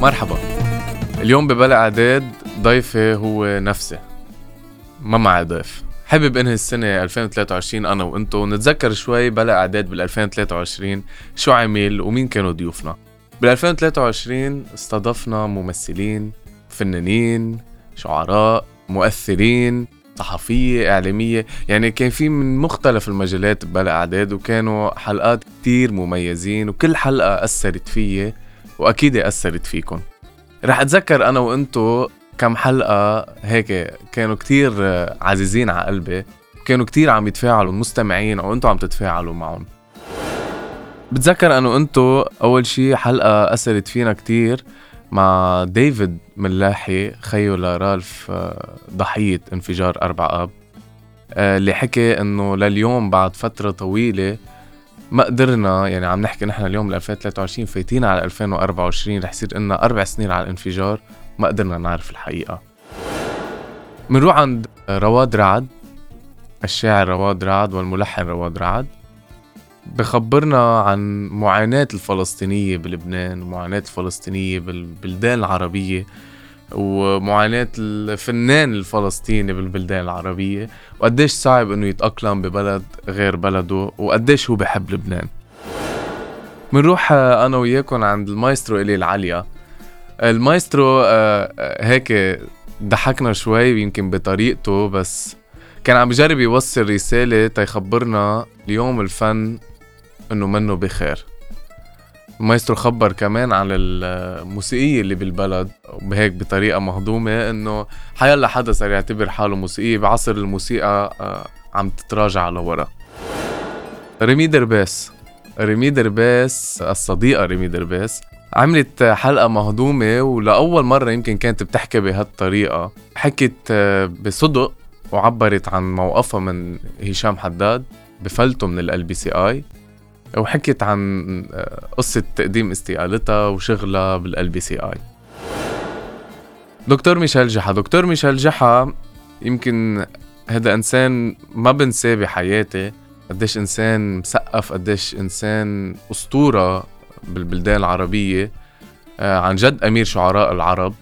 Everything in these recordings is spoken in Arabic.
مرحبا. اليوم ببلا اعداد ضيفي هو نفسي. ما معي ضيف. حابب إنهي السنة 2023 أنا وإنتو نتذكر شوي بلا اعداد بال 2023 شو عمل ومين كانوا ضيوفنا. بال 2023 استضفنا ممثلين فنانين شعراء مؤثرين صحفية إعلامية. يعني كان في من مختلف المجالات بلا أعداد وكانوا حلقات كتير مميزين وكل حلقة أثرت فيي. وأكيد أثرت فيكم رح أتذكر أنا وأنتو كم حلقة هيك كانوا كتير عزيزين على قلبي كانوا كتير عم يتفاعلوا المستمعين أو أنتو عم تتفاعلوا معهم بتذكر أنا وأنتو أول شي حلقة أثرت فينا كتير مع ديفيد ملاحي خيو لرالف ضحية انفجار أربع آب آه، اللي حكي إنه لليوم بعد فترة طويلة ما قدرنا يعني عم نحكي نحن اليوم ل 2023 فايتين على 2024 رح يصير لنا أربع سنين على الانفجار ما قدرنا نعرف الحقيقة. منروح عند رواد رعد الشاعر رواد رعد والملحن رواد رعد بخبرنا عن معاناة الفلسطينية بلبنان ومعاناة الفلسطينية بالبلدان العربية. ومعاناة الفنان الفلسطيني بالبلدان العربية وقديش صعب إنه يتأقلم ببلد غير بلده وقديش هو بحب لبنان. منروح أنا وياكم عند المايسترو إيلي العليا. المايسترو آه، آه، هيك ضحكنا شوي يمكن بطريقته بس كان عم بجرب يوصل رسالة تيخبرنا اليوم الفن إنه منه بخير. المايسترو خبر كمان عن الموسيقية اللي بالبلد. بهيك بطريقة مهضومة إنه حيلا حدا صار يعتبر حاله موسيقي بعصر الموسيقى آه، عم تتراجع لورا. ريمي درباس. ريمي درباس الصديقة ريمي درباس عملت حلقة مهضومة ولأول مرة يمكن كانت بتحكي بهالطريقة. حكت آه، بصدق وعبرت عن موقفها من هشام حداد بفلته من ال LBCI وحكيت عن آه، قصة تقديم استقالتها وشغلها بال LBCI دكتور ميشيل جحا. دكتور ميشيل جحا يمكن هذا إنسان ما بنساه بحياتي قديش إنسان مثقف قديش إنسان أسطورة بالبلدان العربية. آه، عن جد أمير شعراء العرب.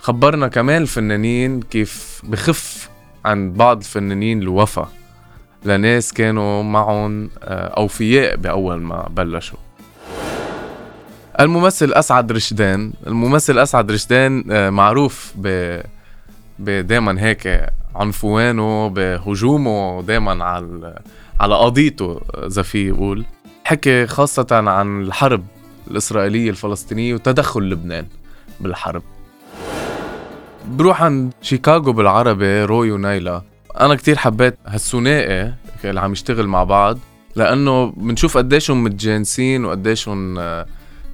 خبرنا كمان الفنانين كيف بخف عن بعض الفنانين الوفا. لناس كانوا معهم آه، أوفياء بأول ما بلشوا. الممثل أسعد رشدان. الممثل أسعد رشدان آه، معروف ب دايما هيك عنفوانه بهجومه دايما على على قضيته إذا في يقول. حكي خاصة عن الحرب الإسرائيلية الفلسطينية وتدخل لبنان بالحرب. بروح عند شيكاغو بالعربي روي ونايلا أنا كتير حبيت هالثنائي اللي عم يشتغل مع بعض لأنه بنشوف قديشهم متجانسين وقديشهم آه،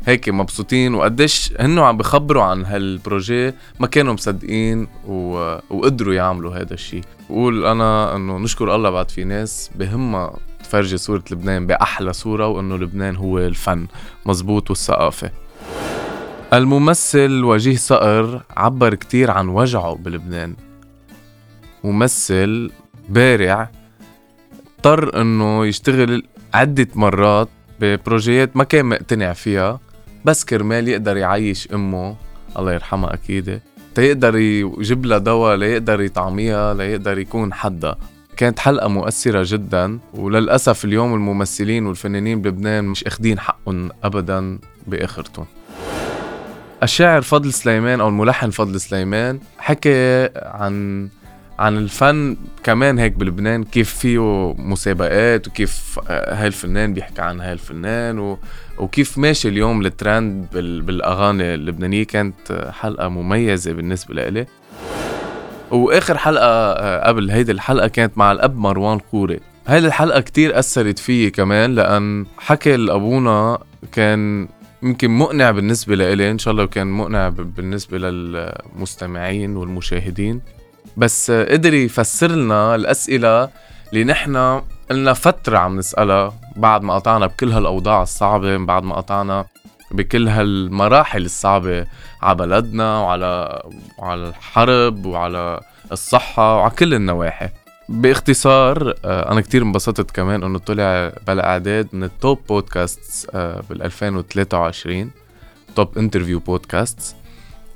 هيك مبسوطين وقديش هنو عم بخبروا عن هالبروجي ما كانوا مصدقين و... وقدروا يعملوا هذا الشيء بقول أنا إنه نشكر الله بعد في ناس بهمها تفرجي صورة لبنان بأحلى صورة وإنه لبنان هو الفن مزبوط والثقافة. الممثل وجيه صقر عبر كتير عن وجعه بلبنان. ممثل بارع اضطر إنه يشتغل عدة مرات ببروجيات ما كان مقتنع فيها. بس كرمال يقدر يعيش أمه الله يرحمها أكيد تيقدر يجيب لها دواء ليقدر يطعميها ليقدر يكون حدا كانت حلقة مؤثرة جدا وللأسف اليوم الممثلين والفنانين بلبنان مش أخدين حقهم أبدا بآخرتهم. الشاعر فضل سليمان أو الملحن فضل سليمان حكى عن عن الفن كمان هيك بلبنان كيف فيه مسابقات وكيف هاي الفنان بيحكي عن هاي الفنان و... وكيف ماشي اليوم الترند بال... بالأغاني اللبنانية. كانت حلقة مميزة بالنسبة لإلي. وآخر حلقة آه، قبل هيدي الحلقة كانت مع الأب مروان قوري هيدي الحلقة كتير أثرت فيي كمان لأن حكي لابونا كان يمكن مقنع بالنسبة لإلي إن شاء الله كان مقنع بالنسبة للمستمعين والمشاهدين. بس قدر يفسر لنا الأسئلة اللي نحن قلنا فترة عم نسألها بعد ما قطعنا بكل هالأوضاع الصعبة بعد ما قطعنا بكل هالمراحل الصعبة على بلدنا وعلى وعلى الحرب وعلى الصحة وعلى كل النواحي. باختصار آه، أنا كتير انبسطت كمان إنه طلع بلا إعداد من التوب بودكاست بال 2023 top interview podcast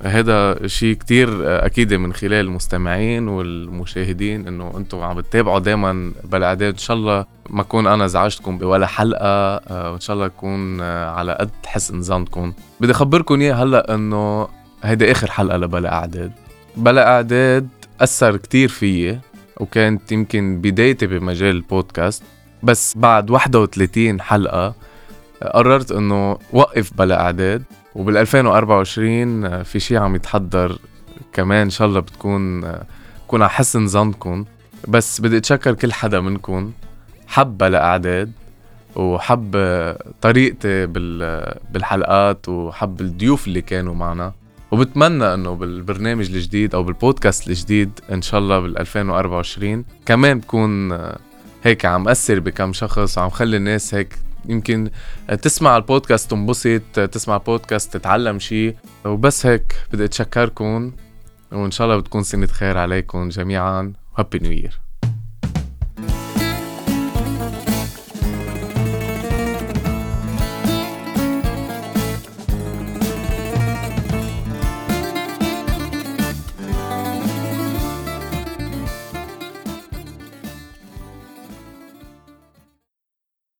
هذا شيء كتير أكيد من خلال المستمعين والمشاهدين إنه أنتم عم بتتابعوا دائما بالاعداد إن شاء الله ما اكون أنا زعجتكم بولا حلقة آه، وان شاء الله اكون آه، على قد حسن ظنكم بدي أخبركم إياه هلأ إنه هيدي آخر حلقة لبلا أعداد. بلا أعداد أثر كتير فيي وكانت يمكن بدايتي بمجال البودكاست بس بعد 31 حلقة قررت إنه وقف بلا أعداد وبال 2024 في شيء عم يتحضر كمان إن شاء الله بتكون بكون على حسن ظنكم. بس بدي أتشكر كل حدا منكم حب بلا أعداد وحب طريقتي بالحلقات وحب الضيوف اللي كانوا معنا. وبتمنى إنه بالبرنامج الجديد أو بالبودكاست الجديد إن شاء الله بال 2024 كمان بكون هيك عم أثر بكم شخص وعم خلي الناس هيك يمكن تسمع البودكاست تنبسط تسمع البودكاست تتعلم شيء وبس هيك بدي أتشكركم وإن شاء الله بتكون سنة خير عليكم جميعا. هابي نيو يير